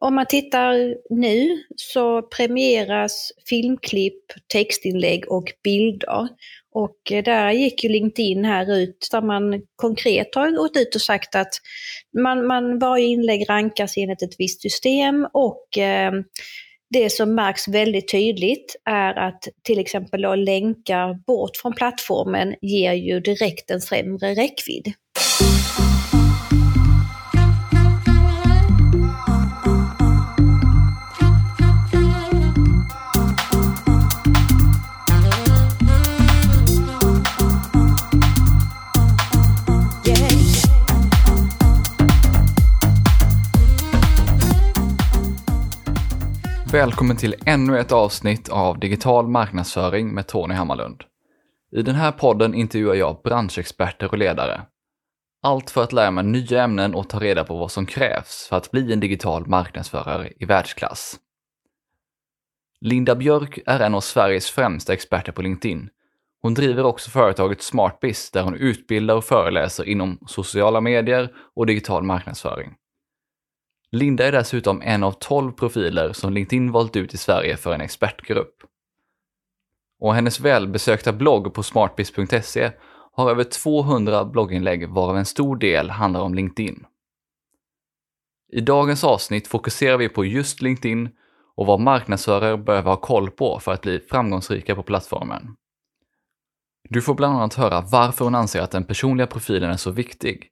om man tittar nu så premieras filmklipp, textinlägg och bilder. Och eh, där gick ju LinkedIn här ut där man konkret har gått ut och sagt att man, man varje inlägg rankas enligt ett visst system och eh, det som märks väldigt tydligt är att till exempel då länkar bort från plattformen ger ju direkt en sämre räckvidd. Välkommen till ännu ett avsnitt av Digital marknadsföring med Tony Hammarlund. I den här podden intervjuar jag branschexperter och ledare. Allt för att lära mig nya ämnen och ta reda på vad som krävs för att bli en digital marknadsförare i världsklass. Linda Björk är en av Sveriges främsta experter på LinkedIn. Hon driver också företaget SmartBiz där hon utbildar och föreläser inom sociala medier och digital marknadsföring. Linda är dessutom en av 12 profiler som LinkedIn valt ut i Sverige för en expertgrupp. Och hennes välbesökta blogg på smartbiz.se har över 200 blogginlägg varav en stor del handlar om LinkedIn. I dagens avsnitt fokuserar vi på just LinkedIn och vad marknadsförare behöver ha koll på för att bli framgångsrika på plattformen. Du får bland annat höra varför hon anser att den personliga profilen är så viktig,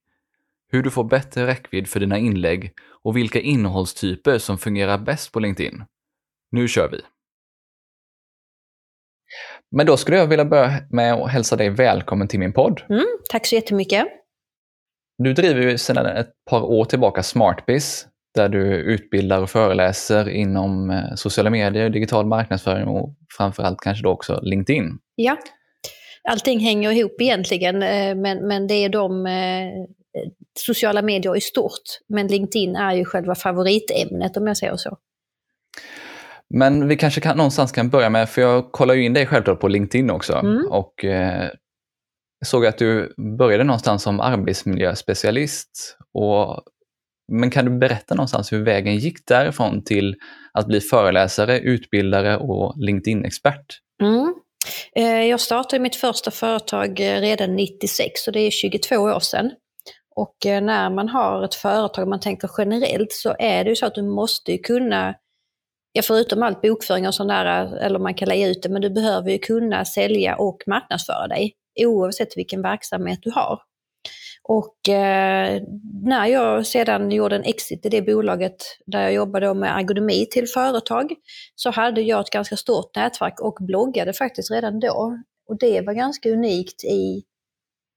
hur du får bättre räckvidd för dina inlägg och vilka innehållstyper som fungerar bäst på LinkedIn. Nu kör vi! Men då skulle jag vilja börja med att hälsa dig välkommen till min podd. Mm, tack så jättemycket! Du driver ju sedan ett par år tillbaka SmartBiz där du utbildar och föreläser inom eh, sociala medier, digital marknadsföring och framförallt kanske då också LinkedIn. Ja, allting hänger ihop egentligen, eh, men, men det är de eh, sociala medier i stort. Men LinkedIn är ju själva favoritämnet om jag säger så. Men vi kanske kan, någonstans kan börja med, för jag kollar ju in dig självklart på LinkedIn också. Mm. Och eh, såg att du började någonstans som arbetsmiljöspecialist. Och, men kan du berätta någonstans hur vägen gick därifrån till att bli föreläsare, utbildare och LinkedIn-expert? Mm. Eh, jag startade mitt första företag eh, redan 96, så det är 22 år sedan. Och eh, när man har ett företag, om man tänker generellt, så är det ju så att du måste kunna, ja förutom allt bokföring och sånt där, eller man kan lägga ut det, men du behöver ju kunna sälja och marknadsföra dig oavsett vilken verksamhet du har. Och eh, när jag sedan gjorde en exit i det bolaget där jag jobbade med ergonomi till företag, så hade jag ett ganska stort nätverk och bloggade faktiskt redan då. Och det var ganska unikt i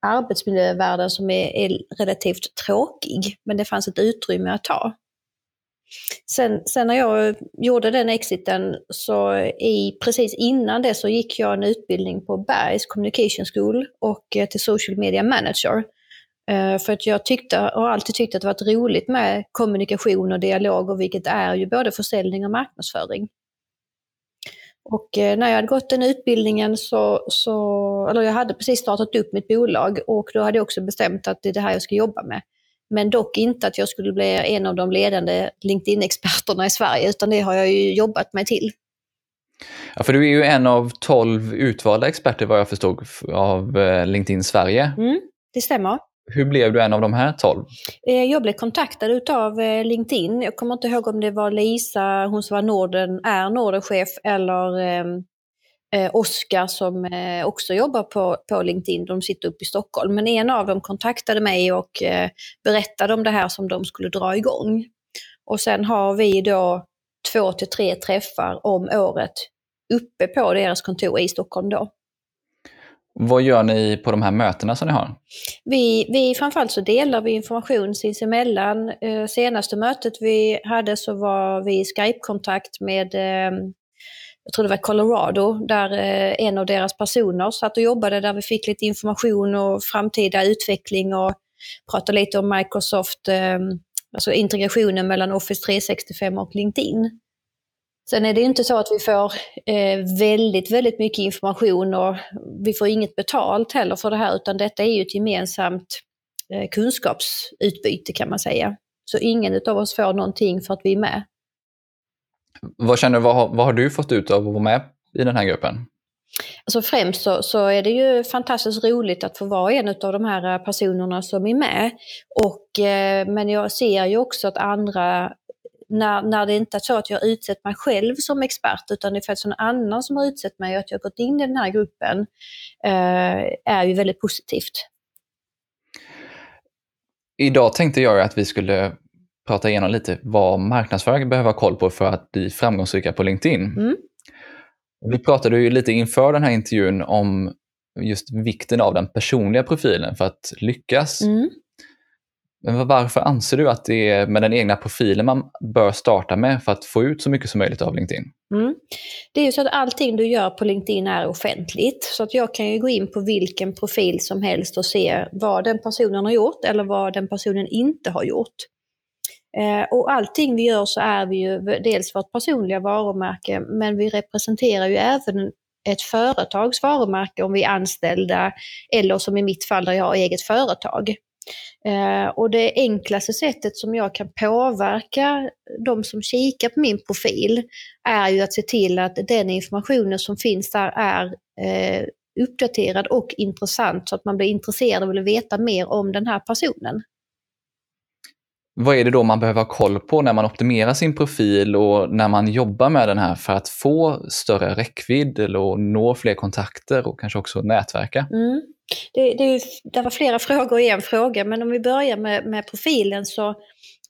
arbetsmiljövärlden som är, är relativt tråkig, men det fanns ett utrymme att ta. Sen, sen, när jag gjorde den exiten, så i, precis innan det så gick jag en utbildning på Bergs Communication School och eh, till Social Media Manager. Eh, för att jag tyckte, och alltid tyckt att det varit roligt med kommunikation och dialog, och vilket är ju både försäljning och marknadsföring. Och eh, när jag hade gått den utbildningen så, så, eller jag hade precis startat upp mitt bolag och då hade jag också bestämt att det är det här jag ska jobba med. Men dock inte att jag skulle bli en av de ledande LinkedIn-experterna i Sverige, utan det har jag ju jobbat mig till. Ja, för du är ju en av tolv utvalda experter vad jag förstod av eh, LinkedIn Sverige. Mm, det stämmer. Hur blev du en av de här tolv? Eh, jag blev kontaktad av eh, LinkedIn. Jag kommer inte ihåg om det var Lisa, hon som var Norden, är Nordenchef, eller ehm, eh, Oskar som eh, också jobbar på, på LinkedIn. De sitter uppe i Stockholm. Men en av dem kontaktade mig och eh, berättade om det här som de skulle dra igång. Och sen har vi då två till tre träffar om året uppe på deras kontor i Stockholm då. Vad gör ni på de här mötena som ni har? Vi, vi framförallt så delar vi information sinsemellan. Eh, senaste mötet vi hade så var vi i Skype-kontakt med, eh, jag tror det var Colorado, där eh, en av deras personer satt och jobbade, där vi fick lite information och framtida utveckling och pratade lite om Microsoft, ehm, alltså integrationen mellan Office 365 och LinkedIn. Sen är det inte så att vi får eh, väldigt, väldigt mycket information och vi får inget betalt heller för det här, utan detta är ju ett gemensamt eh, kunskapsutbyte kan man säga. Så ingen av oss får någonting för att vi är med. Vad känner du, vad, har- vad har du fått ut av att vara med i den här gruppen? Alltså främst så, så är det ju fantastiskt roligt att få vara en av de här personerna som är med. Och, eh, men jag ser ju också att andra, när, när det inte är så att jag utsett mig själv som expert, utan det är faktiskt någon annan som har utsett mig och att jag har gått in i den här gruppen, eh, är ju väldigt positivt. Idag tänkte jag att vi skulle prata igenom lite vad marknadsförare behöver ha koll på för att bli framgångsrika på LinkedIn. Mm. Vi pratade ju lite inför den här intervjun om just vikten av den personliga profilen för att lyckas. Mm. Men varför anser du att det är med den egna profilen man bör starta med för att få ut så mycket som möjligt av LinkedIn? Mm. Det är ju så att allting du gör på LinkedIn är offentligt. Så att jag kan ju gå in på vilken profil som helst och se vad den personen har gjort eller vad den personen inte har gjort. Eh, och allting vi gör så är vi ju dels vårt personliga varumärke, men vi representerar ju även ett företags varumärke om vi är anställda, eller som i mitt fall där jag har eget företag. Eh, och det enklaste sättet som jag kan påverka de som kikar på min profil är ju att se till att den informationen som finns där är eh, uppdaterad och intressant så att man blir intresserad och vill veta mer om den här personen. Vad är det då man behöver ha koll på när man optimerar sin profil och när man jobbar med den här för att få större räckvidd eller nå fler kontakter och kanske också nätverka? Mm. Det, det, är det var flera frågor i en fråga, men om vi börjar med, med profilen så,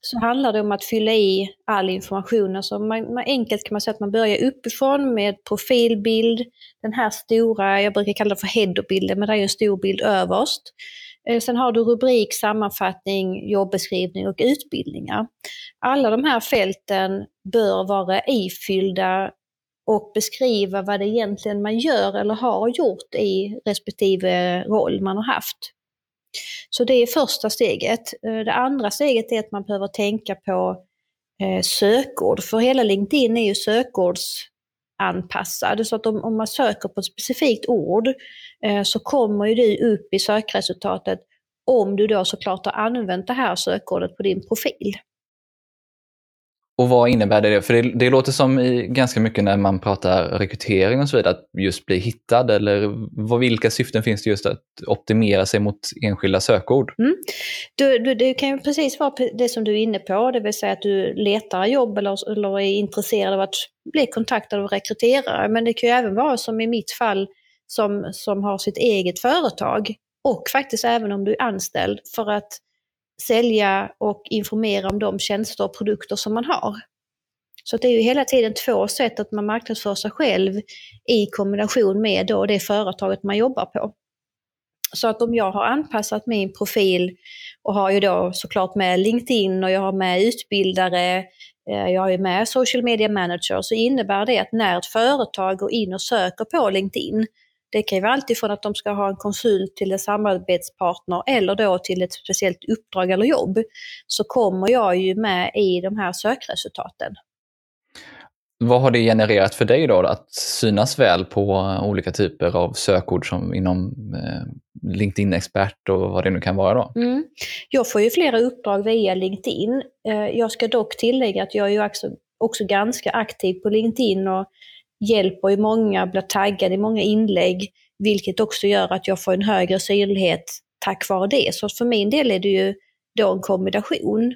så handlar det om att fylla i all information. Alltså man, man, enkelt kan man säga att man börjar uppifrån med profilbild, den här stora, jag brukar kalla det för headerbilden, men det är en stor bild överst. Eh, sen har du rubrik, sammanfattning, jobbeskrivning och utbildningar. Alla de här fälten bör vara ifyllda och beskriva vad det egentligen man gör eller har gjort i respektive roll man har haft. Så det är första steget. Eh, det andra steget är att man behöver tänka på eh, sökord, för hela LinkedIn är ju sökordsanpassad. Så att om, om man söker på ett specifikt ord eh, så kommer ju det upp i sökresultatet om du då såklart har använt det här sökordet på din profil. Och vad innebär det? För det, det låter som i ganska mycket när man pratar rekrytering och så vidare, att just bli hittad eller vad, vilka syften finns det just att optimera sig mot enskilda sökord? Mm. Du, du, det kan ju precis vara det som du är inne på, det vill säga att du letar jobb eller, eller är intresserad av att bli kontaktad av rekryterare. Men det kan ju även vara som i mitt fall som, som har sitt eget företag och faktiskt även om du är anställd för att sälja och informera om de tjänster och produkter som man har. Så det är ju hela tiden två sätt att man marknadsför sig själv i kombination med då det företaget man jobbar på. Så att om jag har anpassat min profil och har ju då såklart med LinkedIn och jag har med utbildare, eh, jag har ju med social media manager, så innebär det att när ett företag går in och söker på LinkedIn, det kan ju vara alltifrån att de ska ha en konsult till en samarbetspartner eller då till ett speciellt uppdrag eller jobb, så kommer jag ju med i de här sökresultaten. Vad har det genererat för dig då, att synas väl på olika typer av sökord som inom eh, LinkedIn-expert och vad det nu kan vara då? Mm. Jag får ju flera uppdrag via LinkedIn. Eh, jag ska dock tillägga att jag är ju också, också ganska aktiv på LinkedIn och hjälper ju många, blir taggad i många inlägg, vilket också gör att jag får en högre synlighet tack vare det. Så för min del är det ju då en kombination.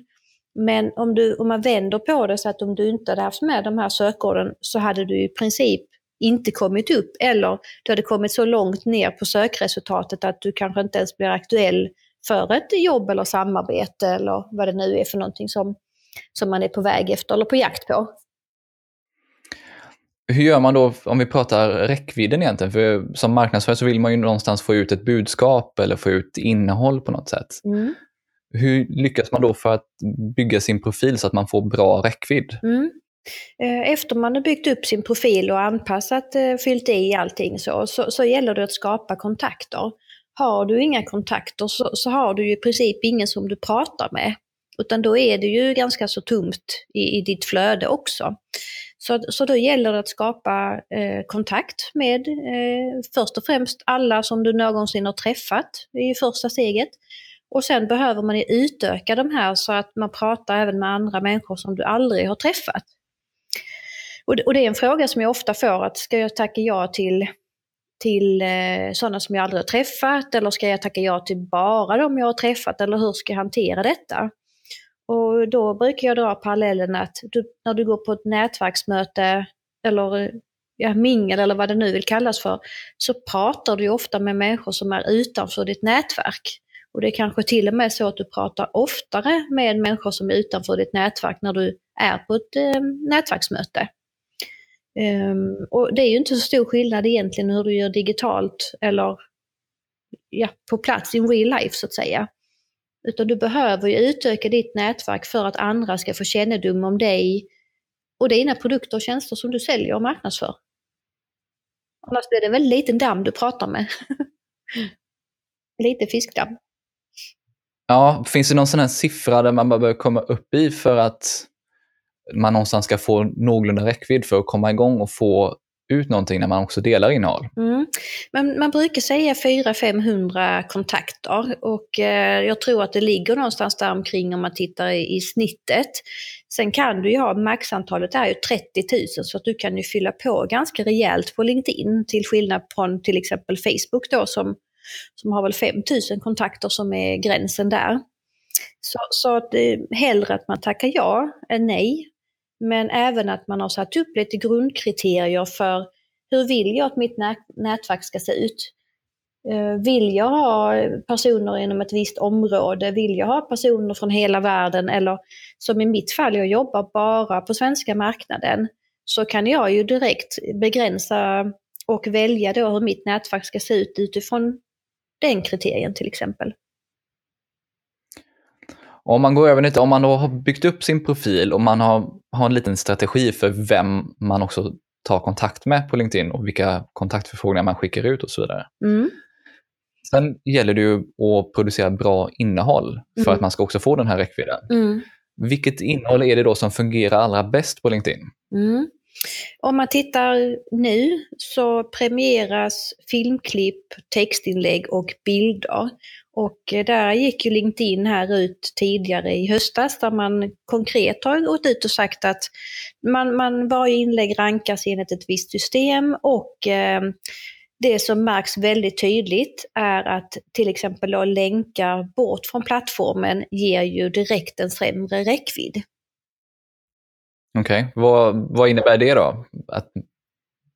Men om, du, om man vänder på det så att om du inte hade haft med de här sökorden så hade du i princip inte kommit upp eller du hade kommit så långt ner på sökresultatet att du kanske inte ens blir aktuell för ett jobb eller samarbete eller vad det nu är för någonting som, som man är på väg efter eller på jakt på. Hur gör man då om vi pratar räckvidden egentligen? För som marknadsförare så vill man ju någonstans få ut ett budskap eller få ut innehåll på något sätt. Mm. Hur lyckas man då för att bygga sin profil så att man får bra räckvidd? Mm. Efter man har byggt upp sin profil och anpassat, fyllt i allting så, så, så gäller det att skapa kontakter. Har du inga kontakter så, så, har du ju i princip ingen som du pratar med. Utan då är det ju ganska så tomt i, i ditt flöde också. Så, så då gäller det att skapa eh, kontakt med eh, först och främst alla som du någonsin har träffat i första steget. Och sen behöver man utöka de här så att man pratar även med andra människor som du aldrig har träffat. Och, och det är en fråga som jag ofta får, att ska jag tacka ja till till eh, sådana som jag aldrig har träffat eller ska jag tacka ja till bara de jag har träffat eller hur ska jag hantera detta? Och då brukar jag dra parallellen att du, när du går på ett nätverksmöte eller ja, mingel eller vad det nu vill kallas för, så pratar du ofta med människor som är utanför ditt nätverk. Och det är kanske till och med så att du pratar oftare med människor som är utanför ditt nätverk när du är på ett eh, nätverksmöte. Um, och det är ju inte så stor skillnad egentligen hur du gör digitalt eller ja, på plats in real life så att säga. Utan du behöver ju utöka ditt nätverk för att andra ska få kännedom om dig och dina produkter och tjänster som du säljer och marknadsför. Annars blir det en väldigt liten damm du pratar med. Lite fiskdamm. Ja, finns det någon sån här siffra där man behöver komma upp i för att man någonstans ska få någorlunda räckvidd för att komma igång och få ut någonting när man också delar innehåll. Mm. Men man brukar säga 400-500 kontakter och eh, jag tror att det ligger någonstans där omkring om man tittar i, i snittet. Sen kan du ju ha, maxantalet är ju 30 000 så att du kan ju fylla på ganska rejält på LinkedIn till skillnad från till exempel Facebook då som, som har väl 5 000 kontakter som är gränsen där. Så, så att, eh, hellre att man tackar ja än nej. Men även att man har satt upp lite grundkriterier för hur vill jag att mitt nätverk ska se ut? Eh, vill jag ha personer inom ett visst område? Vill jag ha personer från hela världen? Eller som i mitt fall, jag jobbar bara på svenska marknaden. Så kan jag ju direkt begränsa och välja då hur mitt nätverk ska se ut utifrån den kriterien till exempel. Om man går över lite, om man då har byggt upp sin profil och man har, har en liten strategi för vem man också tar kontakt med på LinkedIn och vilka kontaktförfrågningar man skickar ut och så vidare. Mm. Sen gäller det ju att producera bra innehåll för mm. att man ska också få den här räckvidden. Mm. Vilket innehåll är det då som fungerar allra bäst på LinkedIn? Mm. Om man tittar nu så premieras filmklipp, textinlägg och bilder. Och eh, där gick ju LinkedIn här ut tidigare i höstas där man konkret har gått ut och sagt att man, man varje inlägg rankas enligt ett visst system och eh, det som märks väldigt tydligt är att till exempel då länkar bort från plattformen ger ju direkt en sämre räckvidd. Okej, okay. vad, vad innebär det då? Att,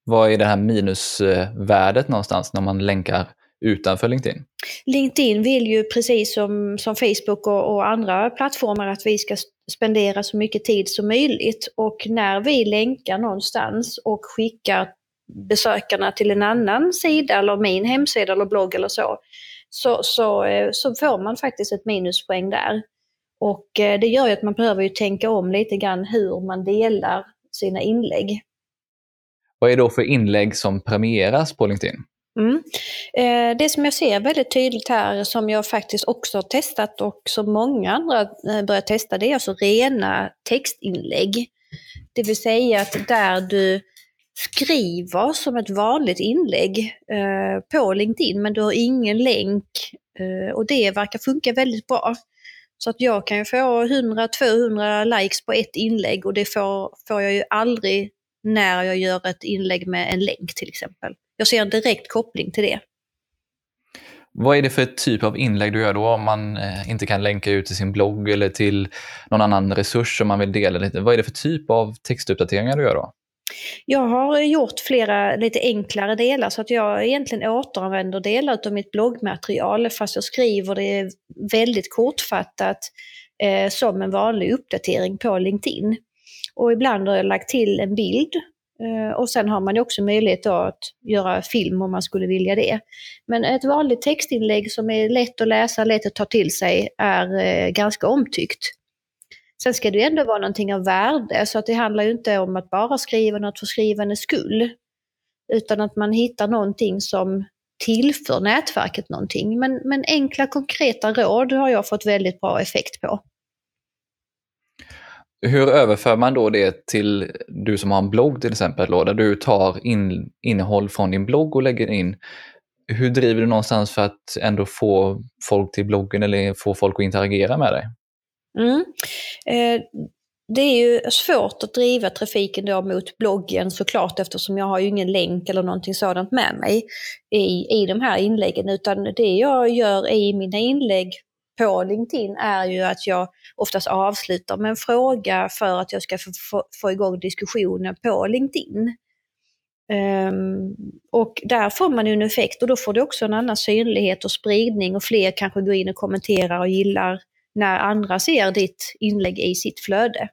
vad är det här minusvärdet någonstans när man länkar utanför LinkedIn? LinkedIn vill ju precis som, som Facebook och, och, andra plattformar att vi ska spendera så mycket tid som möjligt. Och när vi länkar någonstans och skickar besökarna till en annan sida eller min hemsida eller blogg eller så, så, så, eh, så får man faktiskt ett minuspoäng där. Och eh, det gör ju att man behöver ju tänka om lite grann hur man delar sina inlägg. Vad är det då för inlägg som premieras på LinkedIn? Mm. Eh, det som jag ser väldigt tydligt här, som jag faktiskt också har testat och som många andra eh, börjar testa, det är alltså rena textinlägg. Det vill säga att där du skriver som ett vanligt inlägg eh, på LinkedIn, men du har ingen länk och det verkar funka väldigt bra. Så att jag kan ju få 100-200 likes på ett inlägg och det får, får jag ju aldrig när jag gör ett inlägg med en länk till exempel. Jag ser en direkt koppling till det. Vad är det för typ av inlägg du gör då om man eh, inte kan länka ut till sin blogg eller till någon annan resurs som man vill dela lite? Vad är det för typ av textuppdateringar du gör då? Jag har gjort flera lite enklare delar så att jag egentligen återanvänder delar av mitt bloggmaterial fast jag skriver det väldigt kortfattat eh, som en vanlig uppdatering på LinkedIn. Och ibland har jag lagt till en bild Eh, och sen har man ju också möjlighet att göra film om man skulle vilja det. Men ett vanligt textinlägg som är lätt att läsa, lätt att ta till sig är eh, ganska omtyckt. Sen ska det ju ändå vara någonting av värde, så att det handlar ju inte om att bara skriva något för skrivandets skull. Utan att man hittar någonting som tillför nätverket någonting. Men, men enkla konkreta råd har jag fått väldigt bra effekt på. Hur överför man då det till du som har en blogg till exempel, då, där du tar in, innehåll från din blogg och lägger in? Hur driver du någonstans för att ändå få folk till bloggen eller få folk att interagera med dig? Mm. Eh, det är ju svårt att driva trafiken då mot bloggen såklart eftersom jag har ju ingen länk eller någonting sådant med mig i, i de här inläggen. Utan det jag gör i mina inlägg på LinkedIn är ju att jag oftast avslutar med en fråga för att jag ska få, få, få igång diskussionen på LinkedIn. Um, och där får man ju en effekt och då får du också en annan synlighet och spridning och fler kanske går in och kommenterar och gillar när andra ser ditt inlägg i sitt flöde.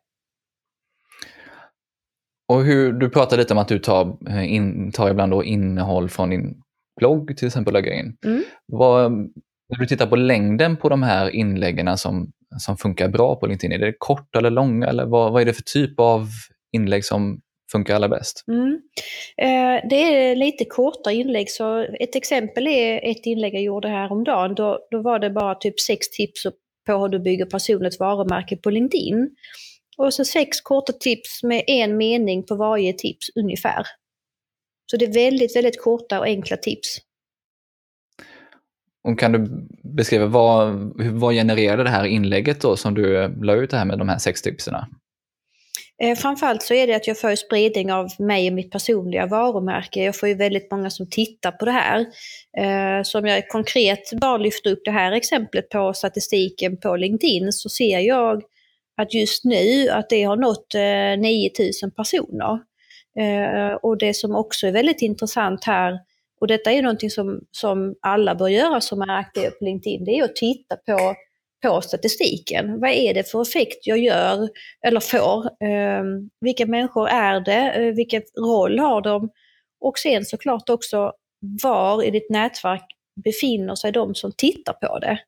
Och hur, du pratade lite om att du tar, eh, in, tar ibland då innehåll från din blogg till exempel och lägger in. Mm. Vad, när du tittar på längden på de här inläggen som, som funkar bra på LinkedIn, är det korta eller långa? Eller vad, vad är det för typ av inlägg som funkar allra bäst? Mm. Eh, det är lite korta inlägg. Så ett exempel är ett inlägg jag gjorde häromdagen. Då, då var det bara typ sex tips på hur du bygger personligt varumärke på LinkedIn. Och så sex korta tips med en mening på varje tips ungefär. Så det är väldigt, väldigt korta och enkla tips. Och kan du beskriva vad, vad genererade det här inlägget då som du eh, la ut det här med de här sex tipsen? Eh, framförallt så är det att jag får spridning av mig och mitt personliga varumärke. Jag får ju väldigt många som tittar på det här. Eh, så om jag konkret bara lyfter upp det här exemplet på statistiken på LinkedIn så ser jag att just nu att det har nått 9000 eh, personer. Eh, och det som också är väldigt intressant här, och detta är någonting som, som alla bör göra som är aktiva på LinkedIn, det är att titta på på statistiken. Vad är det för effekt jag gör eller får? Eh, vilka människor är det? Eh, vilken roll har de? Och sen såklart också var i ditt nätverk befinner sig de som tittar på det.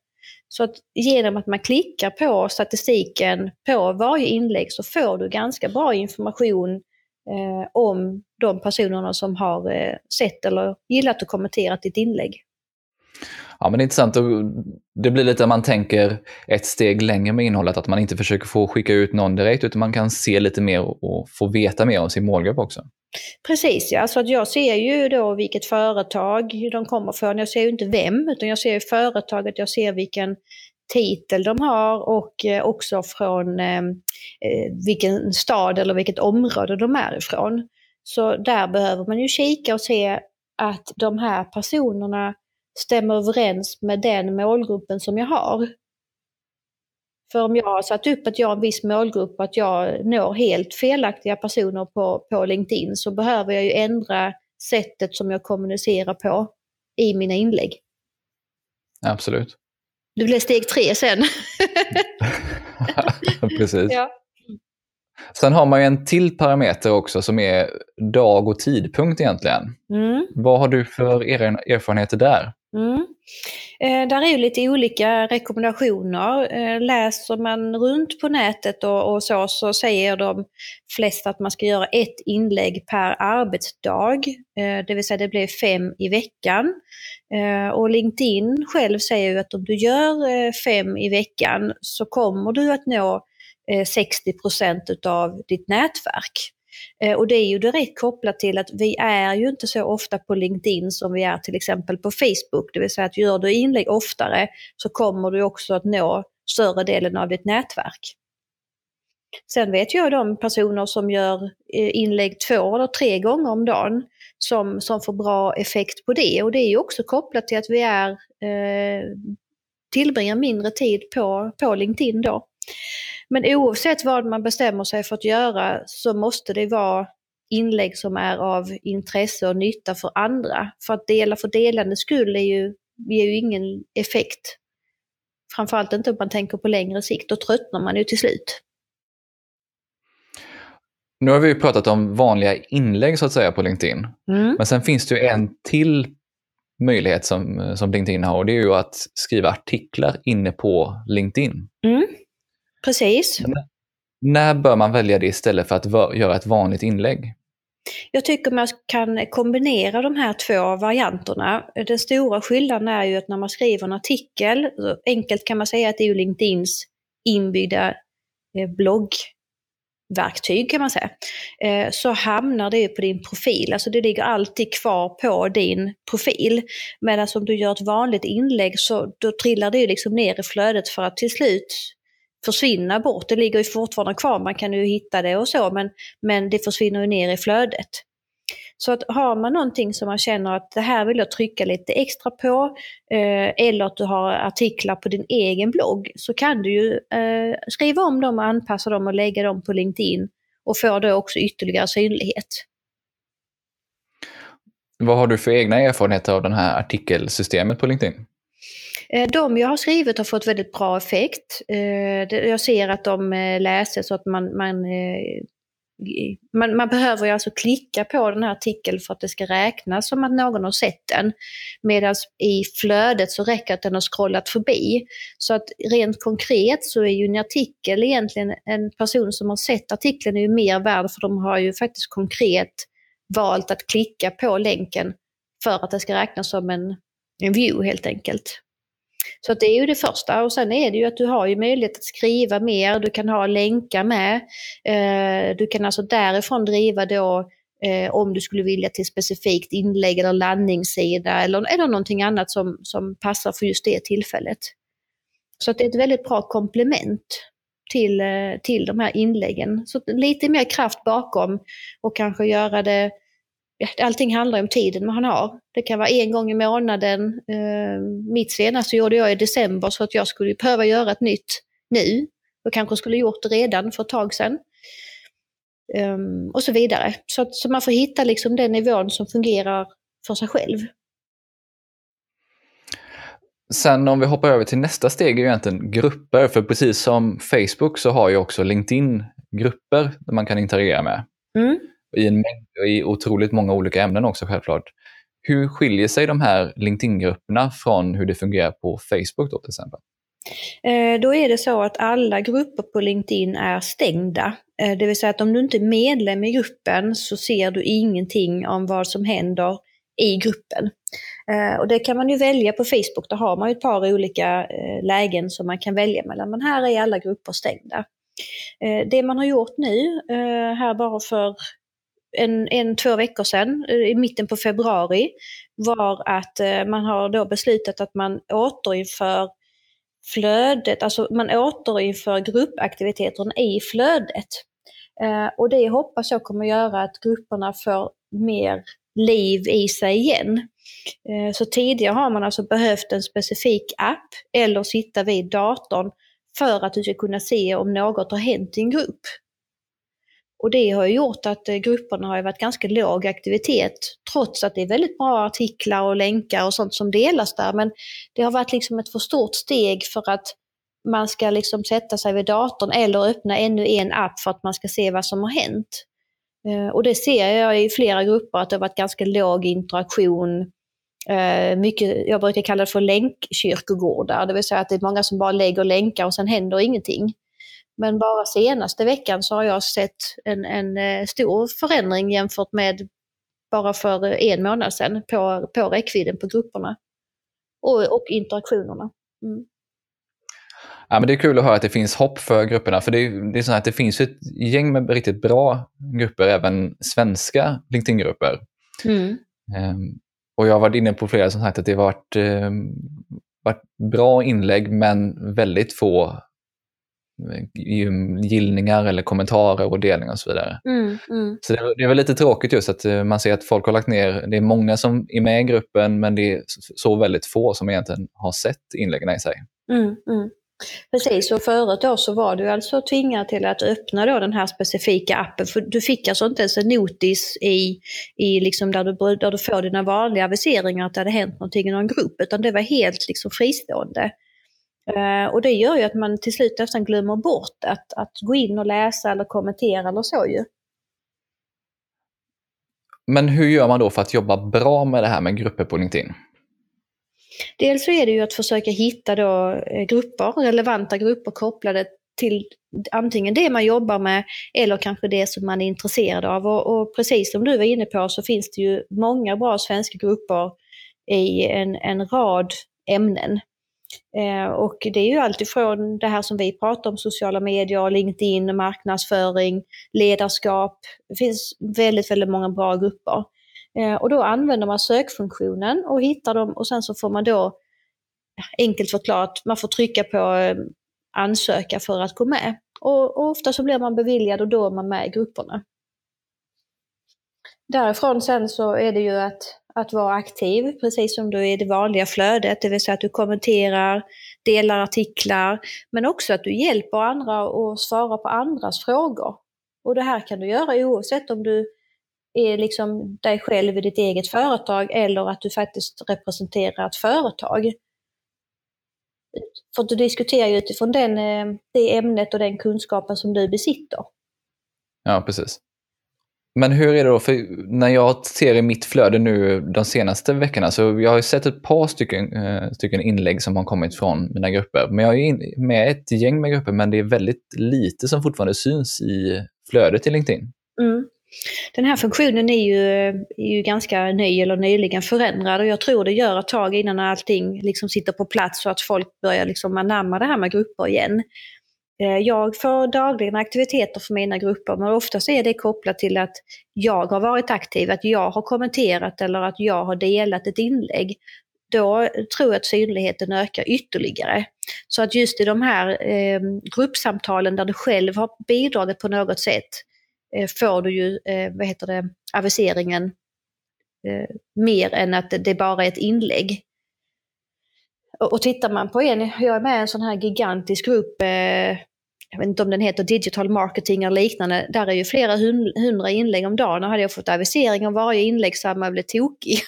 Så att genom att man klickar på statistiken på varje inlägg så får du ganska bra information eh, om de personerna som har eh, sett eller gillat och kommenterat ditt inlägg. Ja, men det är intressant. Det blir lite att man tänker ett steg längre med innehållet, att man inte försöker få skicka ut någon direkt, utan man kan se lite mer och få veta mer om sin målgrupp också. Precis, ja. Så att jag ser ju då vilket företag de kommer från. Jag ser ju inte vem, utan jag ser företaget, jag ser vilken titel de har och eh, också från eh, eh, vilken stad eller vilket område de är ifrån. Så där behöver man ju kika och se att de här personerna stämmer överens med den målgruppen som jag har. För om jag har satt upp att jag har en viss målgrupp och att jag når helt felaktiga personer på, på LinkedIn så behöver jag ju ändra sättet som jag kommunicerar på i mina inlägg. Absolut. Det blir steg tre sen. Precis. Ja. Sen har man ju en till parameter också som är dag och tidpunkt egentligen. Mm. Vad har du för erfarenheter där? Mm. Eh, där är ju lite olika rekommendationer. Eh, läser man runt på nätet och, och, så, så säger de flesta att man ska göra ett inlägg per arbetsdag. Eh, det vill säga det blir fem i veckan. Eh, och LinkedIn själv säger ju att om du gör eh, fem i veckan så kommer du att nå 60 eh, av ditt nätverk. Eh, och det är ju direkt kopplat till att vi är ju inte så ofta på LinkedIn som vi är till exempel på Facebook. Det vill säga att gör du inlägg oftare så kommer du också att nå större delen av ditt nätverk. Sen vet jag de personer som gör eh, inlägg två eller tre gånger om dagen som, som får bra effekt på det. Och det är ju också kopplat till att vi är, eh, tillbringar mindre tid på, på LinkedIn då. Men oavsett vad man bestämmer sig för att göra så måste det vara inlägg som är av intresse och nytta för andra. För att dela för delandets skull är ju, ger ju ingen effekt. Framförallt inte om man tänker på längre sikt, då tröttnar man ju till slut. Nu har vi pratat om vanliga inlägg så att säga på LinkedIn. Mm. Men sen finns det ju en till möjlighet som, som LinkedIn har och det är ju att skriva artiklar inne på LinkedIn. Mm. Precis. N när bör man välja det istället för att göra ett vanligt inlägg? Jag tycker man kan kombinera de här två varianterna. Den stora skillnaden är ju att när man skriver en artikel, enkelt kan man säga att det är LinkedIns inbyggda eh, bloggverktyg kan man säga, eh, så hamnar det på din profil. Alltså det ligger alltid kvar på din profil. Medan om du gör ett vanligt inlägg så då trillar det liksom ner i flödet för att till slut försvinna bort. Det ligger ju fortfarande kvar, man kan ju hitta det och så, men, men det försvinner ju ner i flödet. Så att har man någonting som man känner att det här vill jag trycka lite extra på, eh, eller att du har artiklar på din egen blogg, så kan du ju eh, skriva om dem och anpassa dem och lägga dem på LinkedIn och få då också ytterligare synlighet. Vad har du för egna erfarenheter av det här artikelsystemet på LinkedIn? Eh, de jag har skrivit har fått väldigt bra effekt. Eh, jag ser att de eh, läses så att man, man man, man, behöver ju alltså klicka på den här artikeln för att det ska räknas som att någon har sett den. Medan i flödet så räcker att den har scrollat förbi. Så att rent konkret så är ju en artikel egentligen en person som har sett artikeln är ju mer värd för de har ju faktiskt konkret valt att klicka på länken för att det ska räknas som en, en view helt enkelt. Så det är ju det första och sen är det ju att du har ju möjlighet att skriva mer, du kan ha länkar med. Eh, du kan alltså därifrån driva då eh, om du skulle vilja till specifikt inlägg eller landningssida eller, eller någonting annat som, som passar för just det tillfället. Så det är ett väldigt bra komplement till, eh, till de här inläggen. Så lite mer kraft bakom och kanske göra det allting handlar om tiden man har. Det kan vara en gång i månaden. Eh, mitt senaste gjorde jag i december så att jag skulle behöva göra ett nytt nu. Jag kanske skulle gjort det redan för ett tag sedan. Um, och så vidare. Så, att, så man får hitta liksom den nivån som fungerar för sig själv. Sen om vi hoppar över till nästa steg är ju egentligen grupper. För precis som Facebook så har ju också LinkedIn grupper där man kan interagera med. Mm i, en mängd, i otroligt många olika ämnen också självklart. Hur skiljer sig de här LinkedIn-grupperna från hur det fungerar på Facebook då till exempel? Eh, då är det så att alla grupper på LinkedIn är stängda. Eh, det vill säga att om du inte är medlem i gruppen så ser du ingenting om vad som händer i gruppen. Eh, och det kan man ju välja på Facebook, då har man ju ett par olika lägen som man kan välja mellan. Men här är alla grupper stängda. Det man har gjort nu, här bara för en, en, två veckor sedan, eh, i mitten på februari, var att eh, man har då beslutat att man återinför flödet, alltså man återinför gruppaktiviteterna i flödet. Eh, och det hoppas jag kommer göra att grupperna får mer liv i sig igen. Så tidigare har man alltså behövt en specifik app eller sitta vid datorn för att du ska kunna se om något har hänt i en grupp. Och det har gjort att eh, grupperna har varit ganska låg aktivitet, trots att det är väldigt bra artiklar och länkar och sånt som delas där. Men det har varit liksom ett för stort steg för att man ska liksom sätta sig vid datorn eller öppna ännu en app för att man ska se vad som har hänt. Eh, och det ser jag i flera grupper att det har varit ganska låg interaktion. Eh, mycket, jag brukar kalla det för länkkyrkogårdar, det vill säga att det är många som bara lägger länkar och sen händer ingenting. Men bara senaste veckan så har jag sett en, en eh, stor förändring jämfört med bara för en månad sedan på, på räckvidden på grupperna. Och, och interaktionerna. Mm. Ja, men det är kul att höra att det finns hopp för grupperna. För det är, det är så att det finns ett gäng med riktigt bra grupper, även svenska LinkedIn-grupper. Mm. Um, och jag har varit inne på flera som sagt att det har varit, um, varit bra inlägg men väldigt få gillningar eller kommentarer och delningar och så vidare. Mm, mm. Så det, det är väl lite tråkigt just att eh, man ser att folk har lagt ner, det är många som är med i gruppen men det är så väldigt få som egentligen har sett inläggen i sig. Mm, mm. Precis, och förut då så var du alltså tvingad till att öppna då den här specifika appen. För du fick alltså inte ens en notis i, i liksom där, du, där du får dina vanliga aviseringar att det hade hänt någonting i någon grupp, utan det var helt liksom fristående. Uh, och det gör ju att man till slut nästan glömmer bort att, att gå in och läsa eller kommentera eller så ju. Men hur gör man då för att jobba bra med det här med grupper på LinkedIn? Dels så är det ju att försöka hitta då eh, grupper, relevanta grupper kopplade till antingen det man jobbar med eller kanske det som man är intresserad av. Och, och precis som du var inne på så finns det ju många bra svenska grupper i en, en rad ämnen. Eh, och det är ju alltifrån det här som vi pratar om, sociala medier, LinkedIn, marknadsföring, ledarskap. Det finns väldigt, väldigt många bra grupper. Eh, och då använder man sökfunktionen och hittar dem och sen så får man då, enkelt förklarat, man får trycka på eh, ansöka för att gå med. Och, och ofta så blir man beviljad och då är man med i grupperna. Därifrån sen så är det ju att, att vara aktiv, precis som du är i det vanliga flödet, det vill säga att du kommenterar, delar artiklar, men också att du hjälper andra och svarar på andras frågor. Och det här kan du göra oavsett om du är liksom dig själv i ditt eget företag eller att du faktiskt representerar ett företag. För du diskuterar ju utifrån den, eh, det ämnet och den kunskapen som du besitter. Ja, precis. Men hur är det då, för när jag ser i mitt flöde nu de senaste veckorna, så jag har sett ett par stycken, eh, stycken inlägg som har kommit från mina grupper. Men jag är med ett gäng med grupper, men det är väldigt lite som fortfarande syns i flödet i LinkedIn. Mm. Den här funktionen är ju, är ju ganska ny eller nyligen förändrad och jag tror det gör ett tag innan allting liksom sitter på plats så att folk börjar liksom anamma det här med grupper igen. Eh, jag får dagligen aktiviteter för mina grupper men oftast är det kopplat till att jag har varit aktiv, att jag har kommenterat eller att jag har delat ett inlägg. Då tror jag att synligheten ökar ytterligare. Så att just i de här eh, gruppsamtalen där du själv har bidragit på något sätt eh, får du ju, eh, vad heter det, aviseringen eh, mer än att det bara är ett inlägg. Och, och tittar man på en, jag är med i en sån här gigantisk grupp eh, jag vet inte om den heter digital marketing eller liknande, där är ju flera hundra inlägg om dagen och hade jag fått avisering om varje inlägg så hade man blivit tokig.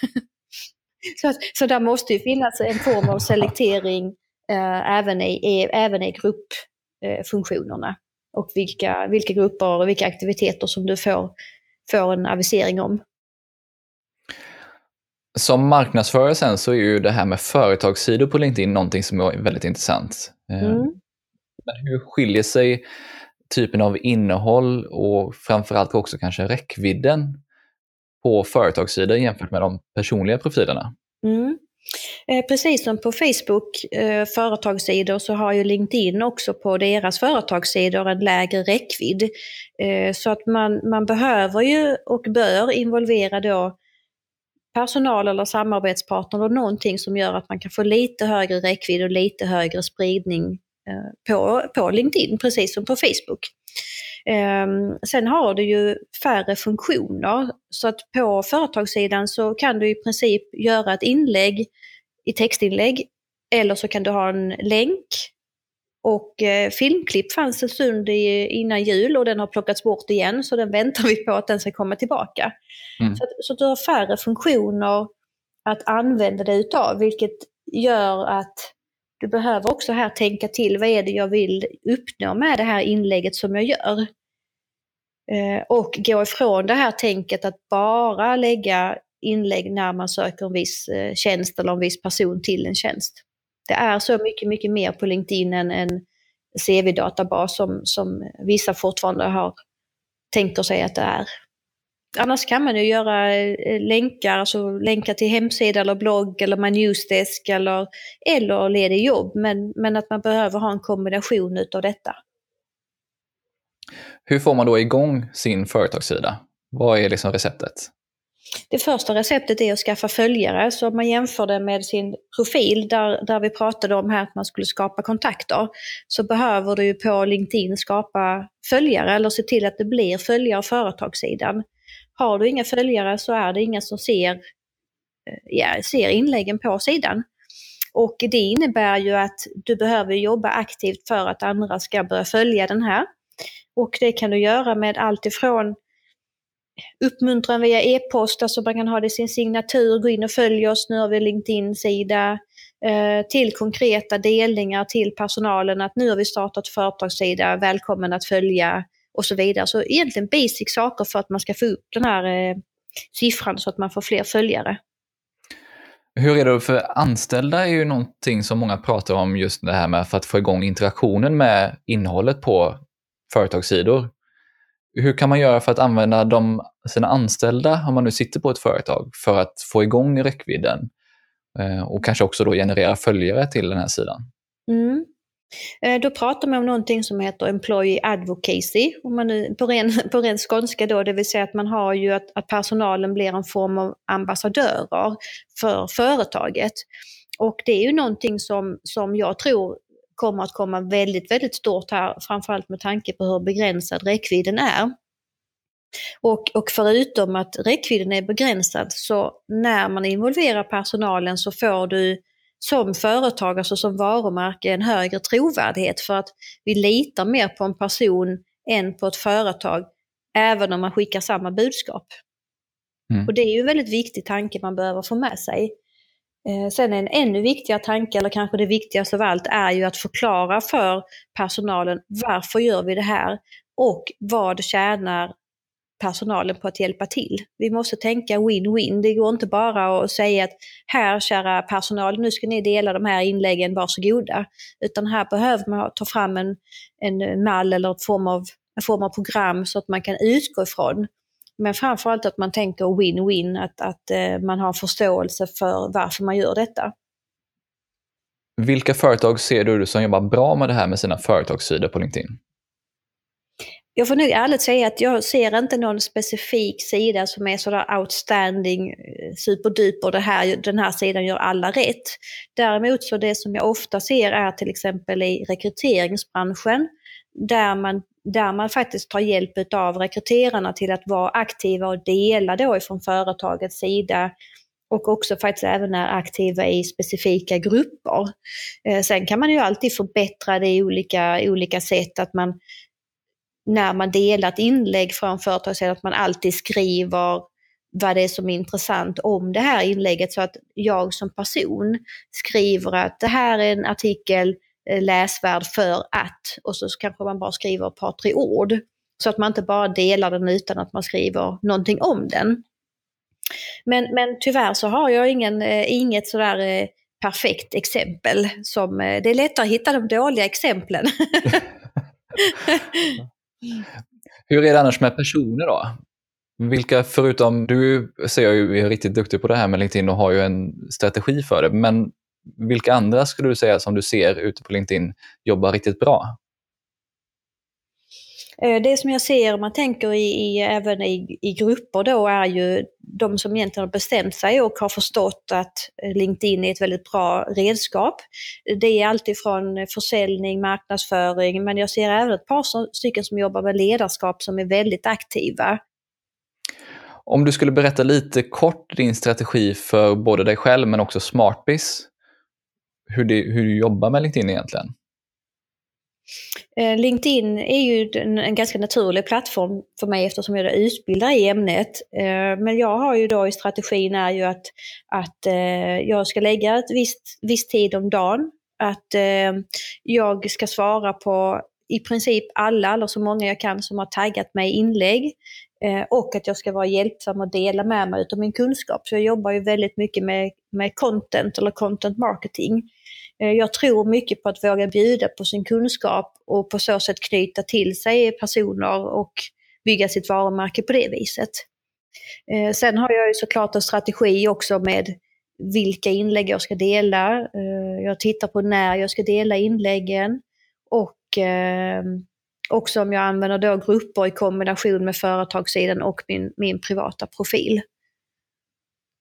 så, så där måste ju finnas en form av selektering eh, även, i, även i gruppfunktionerna. Eh, och vilka, vilka grupper och vilka aktiviteter som du får, får en avisering om. Som marknadsförare sen så är ju det här med företagssidor på LinkedIn någonting som är väldigt intressant. Eh, mm. Men hur skiljer sig typen av innehåll och framförallt också kanske räckvidden på företagssidor jämfört med de personliga profilerna? Mm. Eh, precis som på Facebook eh, företagssidor så har ju LinkedIn också på deras företagssidor en lägre räckvidd. Eh, så att man, man behöver ju och bör involvera då personal eller samarbetspartner och någonting som gör att man kan få lite högre räckvidd och lite högre spridning på, på LinkedIn, precis som på Facebook. Um, sen har du ju färre funktioner, så att på företagssidan så kan du i princip göra ett inlägg i textinlägg, eller så kan du ha en länk. Och eh, filmklipp fanns en stund i, innan jul och den har plockats bort igen, så den väntar vi på att den ska komma tillbaka. Mm. Så, så du har färre funktioner att använda dig utav, vilket gör att du behöver också här tänka till, vad är det jag vill uppnå med det här inlägget som jag gör? Eh, och gå ifrån det här tänket att bara lägga inlägg när man söker en viss eh, tjänst eller en viss person till en tjänst. Det är så mycket, mycket mer på LinkedIn än en CV-databas som, som vissa fortfarande har tänkt sig att det är. Annars kan man ju göra eh, länkar, alltså länkar till hemsida eller blogg eller My Newsdesk eller, eller ledig jobb. Men, men att man behöver ha en kombination utav detta. Hur får man då igång sin företagssida? Vad är liksom receptet? Det första receptet är att skaffa följare. Så om man jämför det med sin profil, där, där vi pratade om här att man skulle skapa kontakter, så behöver du på LinkedIn skapa följare eller se till att det blir följare av företagssidan. Har du inga följare så är det inga som ser, eh, ja, ser inläggen på sidan. Och det innebär ju att du behöver jobba aktivt för att andra ska börja följa den här. Och det kan du göra med allt ifrån uppmuntran via e-post, alltså man kan ha det i sin signatur, gå in och följ oss, nu har vi LinkedIn-sida, eh, till konkreta delningar till personalen att nu har vi startat företagssida, välkommen att följa och så vidare. Så egentligen basic saker för att man ska få upp den här eh, siffran så att man får fler följare. Hur är det för anställda är ju någonting som många pratar om just det här med för att få igång interaktionen med innehållet på företagssidor. Hur kan man göra för att använda de, sina anställda, om man nu sitter på ett företag, för att få igång räckvidden eh, och kanske också då generera följare till den här sidan? Mm. Eh, då pratar man om någonting som heter Employee Advocacy, om man nu, på, ren, på ren skånska då, det vill säga att man har ju att, att personalen blir en form av ambassadörer för företaget. Och det är ju någonting som, som jag tror kommer att komma väldigt, väldigt stort här, framförallt med tanke på hur begränsad räckvidden är. Och, och förutom att räckvidden är begränsad så när man involverar personalen så får du som företag, alltså som varumärke, en högre trovärdighet för att vi litar mer på en person än på ett företag, även om man skickar samma budskap. Mm. Och det är ju en väldigt viktig tanke man behöver få med sig. Eh, sen en ännu viktigare tanke, eller kanske det viktigaste av allt, är ju att förklara för personalen varför gör vi det här och vad tjänar personalen på att hjälpa till. Vi måste tänka win-win. Det går inte bara att säga att här kära personal, nu ska ni dela de här inläggen, varsågoda. Utan här behöver man ta fram en, en mall eller en form, av, en form av program så att man kan utgå ifrån. Men framförallt att man tänker win-win, att, att eh, man har förståelse för varför man gör detta. Vilka företag ser du som jobbar bra med det här med sina företagssidor på LinkedIn? Jag får nog ärligt säga att jag ser inte någon specifik sida som är sådär outstanding, eh, superduper, det här, den här sidan gör alla rätt. Däremot så det som jag ofta ser är till exempel i rekryteringsbranschen, där man, där man faktiskt tar hjälp av rekryterarna till att vara aktiva och dela då ifrån företagets sida och också faktiskt även är aktiva i specifika grupper. Eh, sen kan man ju alltid förbättra det i olika, olika sätt, att man när man delar ett inlägg från företagssidan att man alltid skriver vad det är som är intressant om det här inlägget så att jag som person skriver att det här är en artikel eh, läsvärd för att och så kanske man bara skriver ett par, tre ord. Så att man inte bara delar den utan att man skriver någonting om den. Men, men tyvärr så har jag ingen, eh, inget sådär eh, perfekt exempel. Som, det är lättare att hitta de dåliga exemplen. Hur är det annars med personer då? Vilka, förutom du ser jag ju är riktigt duktig på det här med LinkedIn och har ju en strategi för det, men vilka andra skulle du säga som du ser ute på LinkedIn jobbar riktigt bra? Eh, det som jag ser, om man tänker i, i, även i, i grupper då, är ju de som egentligen har bestämt sig och har förstått att eh, LinkedIn är ett väldigt bra redskap. Det är alltifrån försäljning, marknadsföring, men jag ser även ett par stycken som jobbar med ledarskap som är väldigt aktiva. Om du skulle berätta lite kort din strategi för både dig själv men också Smartbiz, hur, det, hur du jobbar med LinkedIn egentligen? Eh, LinkedIn är ju en, ganska naturlig plattform för mig eftersom jag är utbildare i ämnet. Eh, men jag har ju då i strategin är ju att, att eh, jag ska lägga ett visst, viss tid om dagen. Att jag ska svara på i princip alla, eller så många jag kan, som har taggat mig i inlägg. Och att jag ska vara hjälpsam och dela med mig av min kunskap. Så jag jobbar ju väldigt mycket med, med content eller content marketing. Eh, jag tror mycket på att våga bjuda på sin kunskap och på så sätt knyta till sig personer och bygga sitt varumärke på det viset. Eh, sen har jag ju såklart en strategi också med vilka inlägg jag ska dela. Eh, jag tittar på när jag ska dela inläggen och också om jag använder då grupper i kombination med företagssidan och min, min privata profil.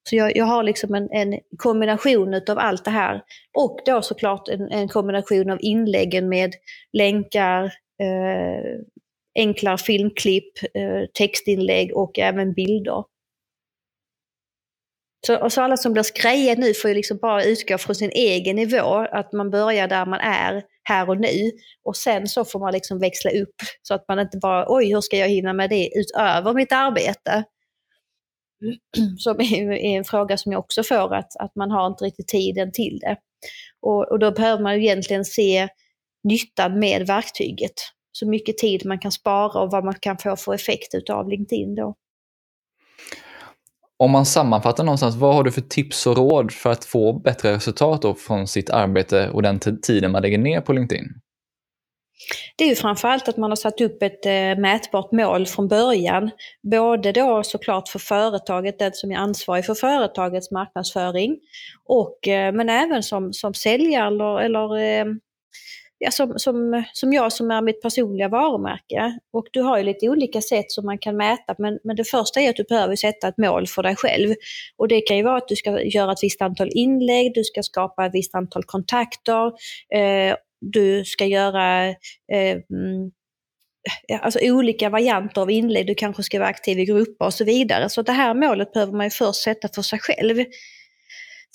Så jag, jag har liksom en, en kombination av allt det här. Och då såklart en, en kombination av inläggen med länkar, eh, enklare filmklipp, eh, textinlägg och även bilder. Så, så alla som blir skrejade nu får ju liksom bara utgå från sin egen nivå, att man börjar där man är här och nu. Och sen så får man liksom växla upp så att man inte bara, oj hur ska jag hinna med det utöver mitt arbete? som är en fråga som jag också får, att, att man har inte riktigt tiden till det. Och, och då behöver man egentligen se nyttan med verktyget. Så mycket tid man kan spara och vad man kan få för effekt utav LinkedIn då. Om man sammanfattar någonstans, vad har du för tips och råd för att få bättre resultat då från sitt arbete och den tiden man lägger ner på LinkedIn? Det är ju framförallt att man har satt upp ett eh, mätbart mål från början. Både då såklart för företaget, den som är ansvarig för företagets marknadsföring, och, eh, men även som, som säljare eller, eller eh, ja, som, som, som jag som är mitt personliga varumärke. Och du har ju lite olika sätt som man kan mäta, men, men det första är att du behöver sätta ett mål för dig själv. Och det kan ju vara att du ska göra ett visst antal inlägg, du ska skapa ett visst antal kontakter, eh, du ska göra eh, mm, alltså olika varianter av inlägg, du kanske ska vara aktiv i grupper och så vidare. Så det här målet behöver man ju först sätta för sig själv.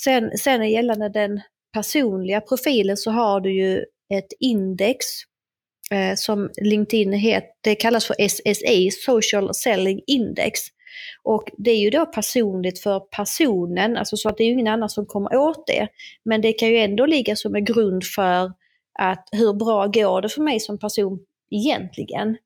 Sen, sen gällande den personliga profilen så har du ju ett index eh, som LinkedIn heter, det kallas för SSI, Social Selling Index. Och det är ju då personligt för personen, alltså så att det är ju ingen annan som kommer åt det. Men det kan ju ändå ligga som en grund för att hur bra går det för mig som person egentligen?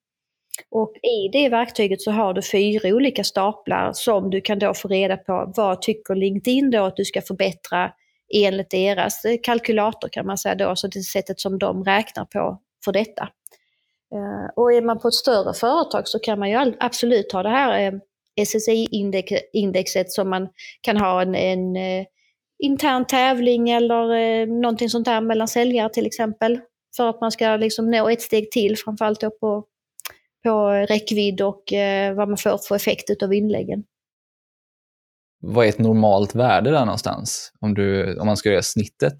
Och i det verktyget så har du fyra olika staplar som du kan då få reda på vad tycker LinkedIn då att du ska förbättra enligt deras eh, kalkylator kan man säga då, så det sättet som de räknar på för detta. Eh, och är man på ett större företag så kan man ju absolut ha det här eh, SSI-indexet som man kan ha en, en eh, intern tävling eller någonting sånt där mellan säljare till exempel. För att man ska liksom nå ett steg till, framförallt då på, på räckvidd och vad man får för effekt av inläggen vad är ett normalt värde där någonstans? Om, du, om man ska göra snittet?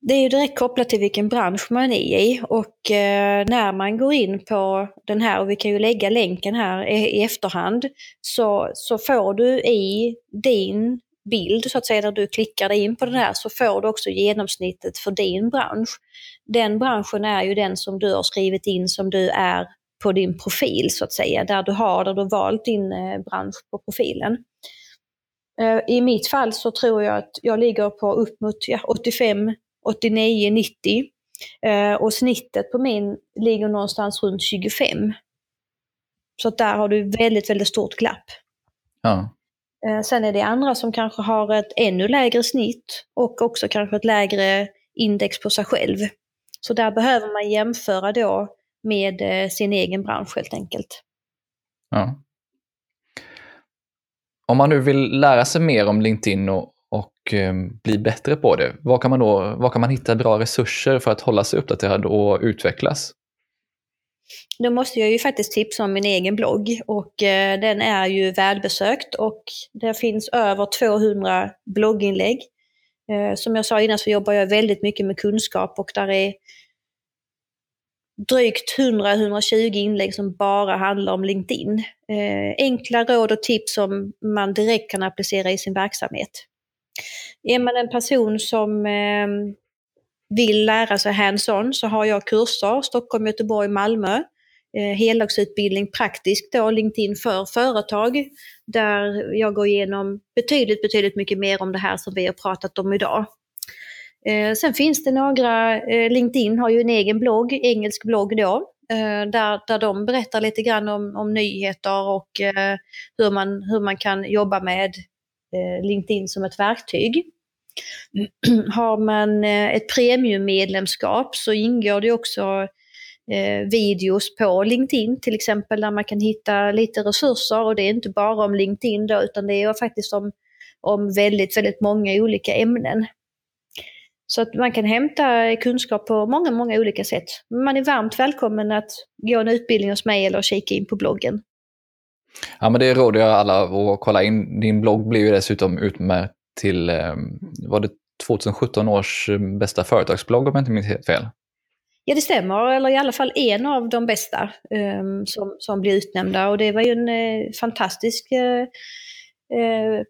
Det är ju direkt kopplat till vilken bransch man är i och eh, när man går in på den här, och vi kan ju lägga länken här i, i efterhand, så, så får du i din bild, så att säga, där du klickar dig in på den här, så får du också genomsnittet för din bransch. Den branschen är ju den som du har skrivit in som du är på din profil, så att säga, där du har, där du valt din eh, bransch på profilen. Eh, I mitt fall så tror jag att jag ligger på upp mot ja, 85, 89, 90. Och snittet på min ligger någonstans runt 25. Så där har du väldigt, väldigt stort glapp. Ja. Eh, sen är det andra som kanske har ett ännu lägre snitt och också kanske ett lägre index på sig själv. Så där behöver man jämföra då med eh, sin egen bransch helt enkelt. Ja om man nu vill lära sig mer om LinkedIn och, och eh, bli bättre på det, var kan man då var kan man hitta bra resurser för att hålla sig uppdaterad och utvecklas? Då måste jag ju faktiskt tipsa om min egen blogg och eh, den är ju välbesökt och det finns över 200 blogginlägg. Eh, som jag sa innan så jobbar jag väldigt mycket med kunskap och där är drygt 100-120 inlägg som bara handlar om LinkedIn. Eh, enkla råd och tips som man direkt kan applicera i sin verksamhet. Är man en person som eh, vill lära sig hands-on så har jag kurser, Stockholm, Göteborg, Malmö. Eh, heldagsutbildning praktiskt då, LinkedIn för företag. Där jag går igenom betydligt, betydligt mycket mer om det här som vi har pratat om idag. Eh, sen finns det några, eh, LinkedIn har ju en egen blogg, engelsk blogg då, eh, där, där de berättar lite grann om, om nyheter och eh, hur, man, hur man kan jobba med eh, LinkedIn som ett verktyg. Har man eh, ett premiummedlemskap så ingår det också eh, videos på LinkedIn till exempel där man kan hitta lite resurser och det är inte bara om LinkedIn då utan det är faktiskt om, om väldigt, väldigt många olika ämnen. Så att man kan hämta kunskap på många, många olika sätt. Man är varmt välkommen att gå en utbildning hos mig eller kika in på bloggen. Ja, men det råder jag alla att kolla in. Din blogg blir ju dessutom utmärkt till, eh, var det 2017 års eh, bästa företagsblogg om jag inte minns helt fel? Ja, det stämmer. Eller i alla fall en av de bästa um, som, som blir utnämnda. Och det var ju en eh, fantastisk eh, eh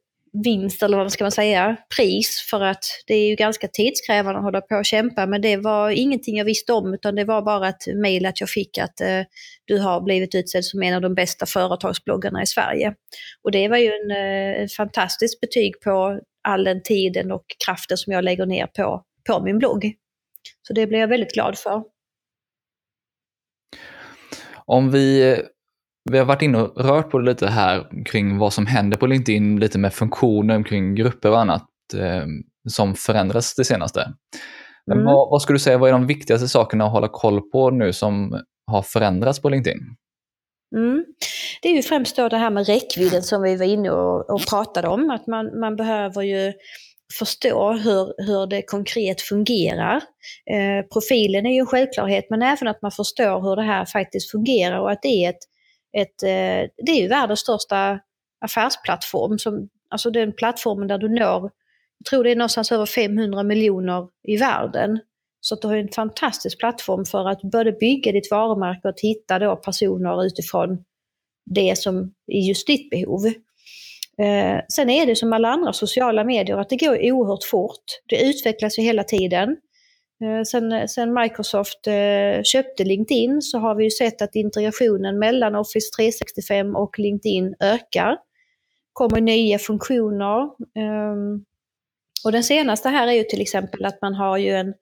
vinst, eller vad ska man säga, pris för att det är ju ganska tidskrävande att hålla på och kämpa. Men det var ingenting jag visste om utan det var bara ett mejl att jag fick att eh, du har blivit utsedd som en av de bästa företagsbloggarna i Sverige. Och det var ju en eh, fantastiskt betyg på all den tiden och kraften som jag lägger ner på, på min blogg. Så det blev jag väldigt glad för. Om vi eh, vi har varit inne och rört på det lite här kring vad som händer på LinkedIn, lite med funktioner kring grupper och annat eh, som förändras det senaste. Mm. vad, vad skulle du säga, vad är de viktigaste sakerna att hålla koll på nu som har förändrats på LinkedIn? Mm. Det är ju främst då det här med räckvidden som vi var inne och, och pratade om, att man, man behöver ju förstå hur, hur det konkret fungerar. Eh, profilen är ju en självklarhet, men även att man förstår hur det här faktiskt fungerar och att det är ett ett, eh, det är ju världens största affärsplattform. Som, alltså den plattformen där du når, jag tror det är någonstans över 500 miljoner i världen. Så att du har en fantastisk plattform för att både bygga ditt varumärke och hitta då personer utifrån det som är just ditt behov. Eh, sen är det som alla andra sociala medier att det går oerhört fort. Det utvecklas ju hela tiden. Eh, sen, sen, Microsoft eh, köpte LinkedIn så har vi ju sett att integrationen mellan Office 365 och LinkedIn ökar. kommer nya funktioner. Ehm, och den senaste här är ju till exempel att man har ju en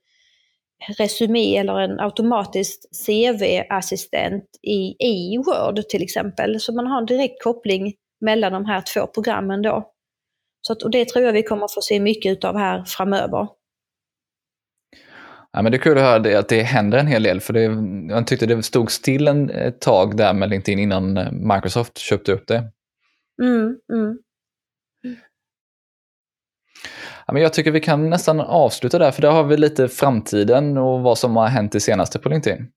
resumé eller en automatisk CV-assistent i, i Word till exempel. Så man har en direkt koppling mellan de här två programmen då. Så att, och det tror jag vi kommer få se mycket av här framöver. Ja, men det är kul att höra det, att det händer en hel del, för det, jag tyckte det stod still en, ett tag där med LinkedIn innan eh, Microsoft köpte upp det. Mm, mm. Ja, men jag tycker vi kan nästan avsluta där, för där har vi lite framtiden och vad som har hänt det senaste på LinkedIn.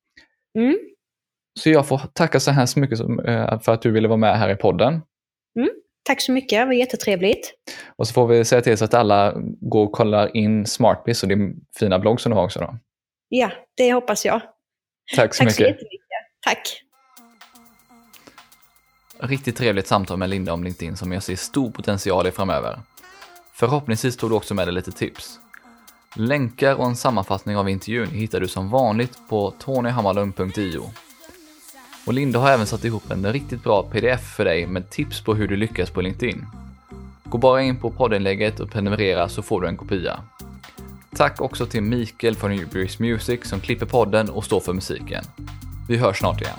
Mm. Så jag får tacka så hemskt mycket eh, för att du ville vara med här i podden. Tack så mycket, det var jättetrevligt. Och så får vi säga till så att alla går och kollar in Smartbiz och din fina blogg som du har också. Då. Ja, det hoppas jag. Tack så Tack mycket. så jättemycket. Tack. Riktigt trevligt samtal med Linda om LinkedIn som jag ser stor potential i framöver. Förhoppningsvis tog du också med dig lite tips. Länkar och en sammanfattning av intervjun hittar du som vanligt på tonyhammarlund.io. Och Linda har även satt ihop en riktigt bra pdf för dig med tips på hur du lyckas på LinkedIn. Gå bara in på poddinlägget och prenumerera så får du en kopia. Tack också till Mikael från Newberries Music som klipper podden och står för musiken. Vi hörs snart igen.